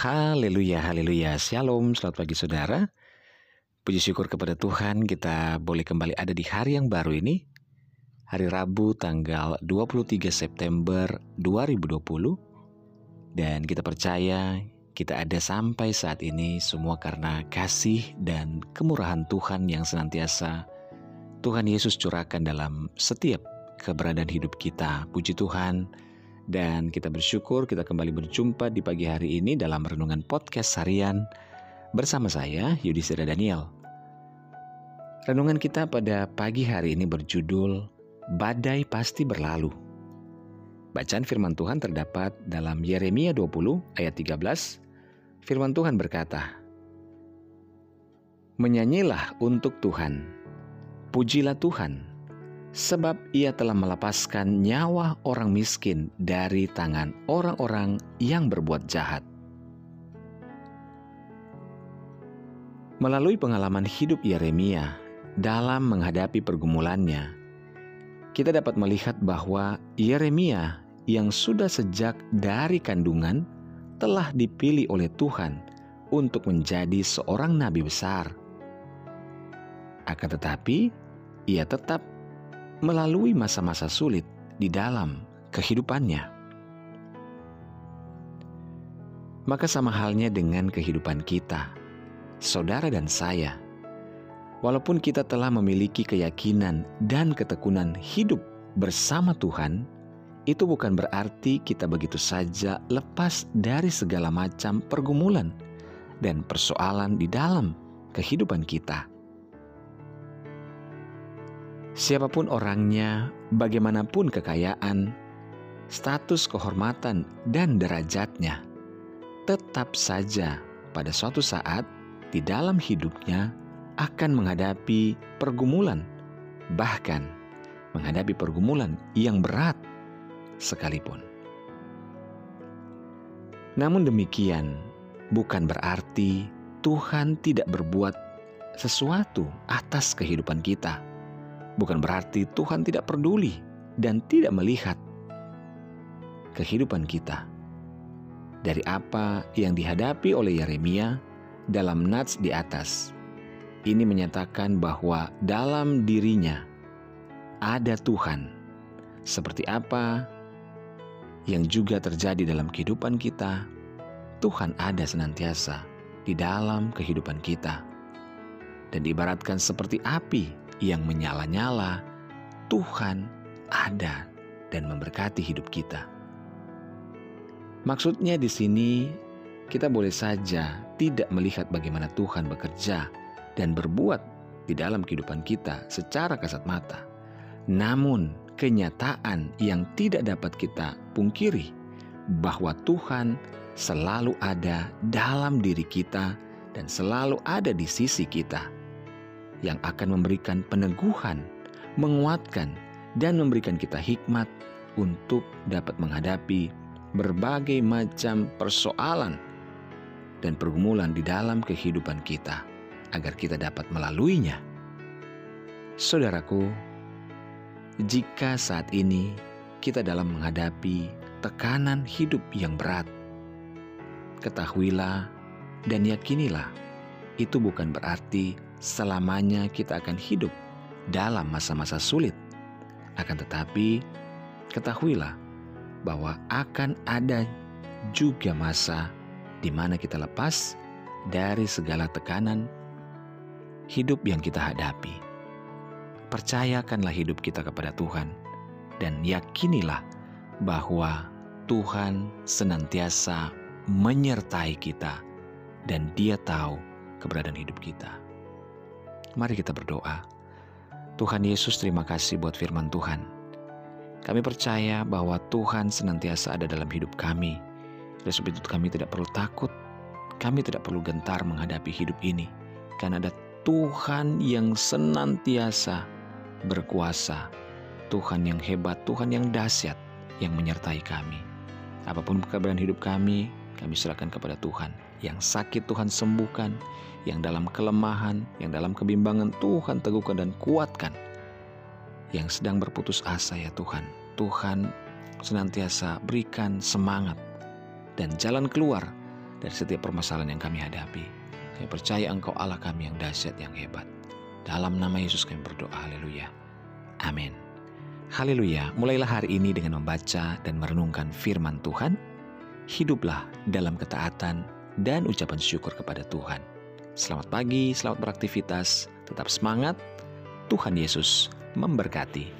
Haleluya, haleluya. Shalom, selamat pagi saudara. Puji syukur kepada Tuhan kita boleh kembali ada di hari yang baru ini. Hari Rabu tanggal 23 September 2020. Dan kita percaya kita ada sampai saat ini semua karena kasih dan kemurahan Tuhan yang senantiasa Tuhan Yesus curahkan dalam setiap keberadaan hidup kita. Puji Tuhan. Dan kita bersyukur kita kembali berjumpa di pagi hari ini dalam renungan podcast harian bersama saya Yudhistira Daniel. Renungan kita pada pagi hari ini berjudul Badai Pasti Berlalu. Bacaan firman Tuhan terdapat dalam Yeremia 20 ayat 13. Firman Tuhan berkata, Menyanyilah untuk Tuhan, pujilah Tuhan, sebab ia telah melepaskan nyawa orang miskin dari tangan orang-orang yang berbuat jahat. Melalui pengalaman hidup Yeremia dalam menghadapi pergumulannya, kita dapat melihat bahwa Yeremia yang sudah sejak dari kandungan telah dipilih oleh Tuhan untuk menjadi seorang nabi besar. Akan tetapi, ia tetap melalui masa-masa sulit di dalam kehidupannya. Maka, sama halnya dengan kehidupan kita, saudara dan saya, walaupun kita telah memiliki keyakinan dan ketekunan hidup bersama Tuhan, itu bukan berarti kita begitu saja lepas dari segala macam pergumulan dan persoalan di dalam kehidupan kita. Siapa pun orangnya, bagaimanapun kekayaan, status kehormatan, dan derajatnya, tetap saja pada suatu saat di dalam hidupnya akan menghadapi pergumulan, bahkan menghadapi pergumulan yang berat sekalipun. Namun demikian, bukan berarti Tuhan tidak berbuat sesuatu atas kehidupan kita bukan berarti Tuhan tidak peduli dan tidak melihat kehidupan kita. Dari apa yang dihadapi oleh Yeremia dalam nats di atas, ini menyatakan bahwa dalam dirinya ada Tuhan. Seperti apa yang juga terjadi dalam kehidupan kita, Tuhan ada senantiasa di dalam kehidupan kita. Dan diibaratkan seperti api yang menyala-nyala, Tuhan ada dan memberkati hidup kita. Maksudnya di sini kita boleh saja tidak melihat bagaimana Tuhan bekerja dan berbuat di dalam kehidupan kita secara kasat mata. Namun, kenyataan yang tidak dapat kita pungkiri bahwa Tuhan selalu ada dalam diri kita dan selalu ada di sisi kita yang akan memberikan peneguhan, menguatkan, dan memberikan kita hikmat untuk dapat menghadapi berbagai macam persoalan dan pergumulan di dalam kehidupan kita, agar kita dapat melaluinya. Saudaraku, jika saat ini kita dalam menghadapi tekanan hidup yang berat, ketahuilah dan yakinilah itu bukan berarti selamanya kita akan hidup dalam masa-masa sulit. Akan tetapi, ketahuilah bahwa akan ada juga masa di mana kita lepas dari segala tekanan hidup yang kita hadapi. Percayakanlah hidup kita kepada Tuhan dan yakinilah bahwa Tuhan senantiasa menyertai kita dan Dia tahu keberadaan hidup kita. Mari kita berdoa. Tuhan Yesus terima kasih buat firman Tuhan. Kami percaya bahwa Tuhan senantiasa ada dalam hidup kami. Oleh sebab itu kami tidak perlu takut, kami tidak perlu gentar menghadapi hidup ini. Karena ada Tuhan yang senantiasa berkuasa. Tuhan yang hebat, Tuhan yang dahsyat yang menyertai kami. Apa pun keadaan hidup kami, kami serahkan kepada Tuhan. Yang sakit Tuhan sembuhkan, yang dalam kelemahan, yang dalam kebimbangan Tuhan teguhkan dan kuatkan. Yang sedang berputus asa ya Tuhan, Tuhan senantiasa berikan semangat dan jalan keluar dari setiap permasalahan yang kami hadapi. Kami percaya Engkau Allah kami yang dahsyat, yang hebat. Dalam nama Yesus kami berdoa, haleluya. Amin. Haleluya, mulailah hari ini dengan membaca dan merenungkan firman Tuhan. Hiduplah dalam ketaatan dan ucapan syukur kepada Tuhan. Selamat pagi, selamat beraktivitas, tetap semangat. Tuhan Yesus memberkati.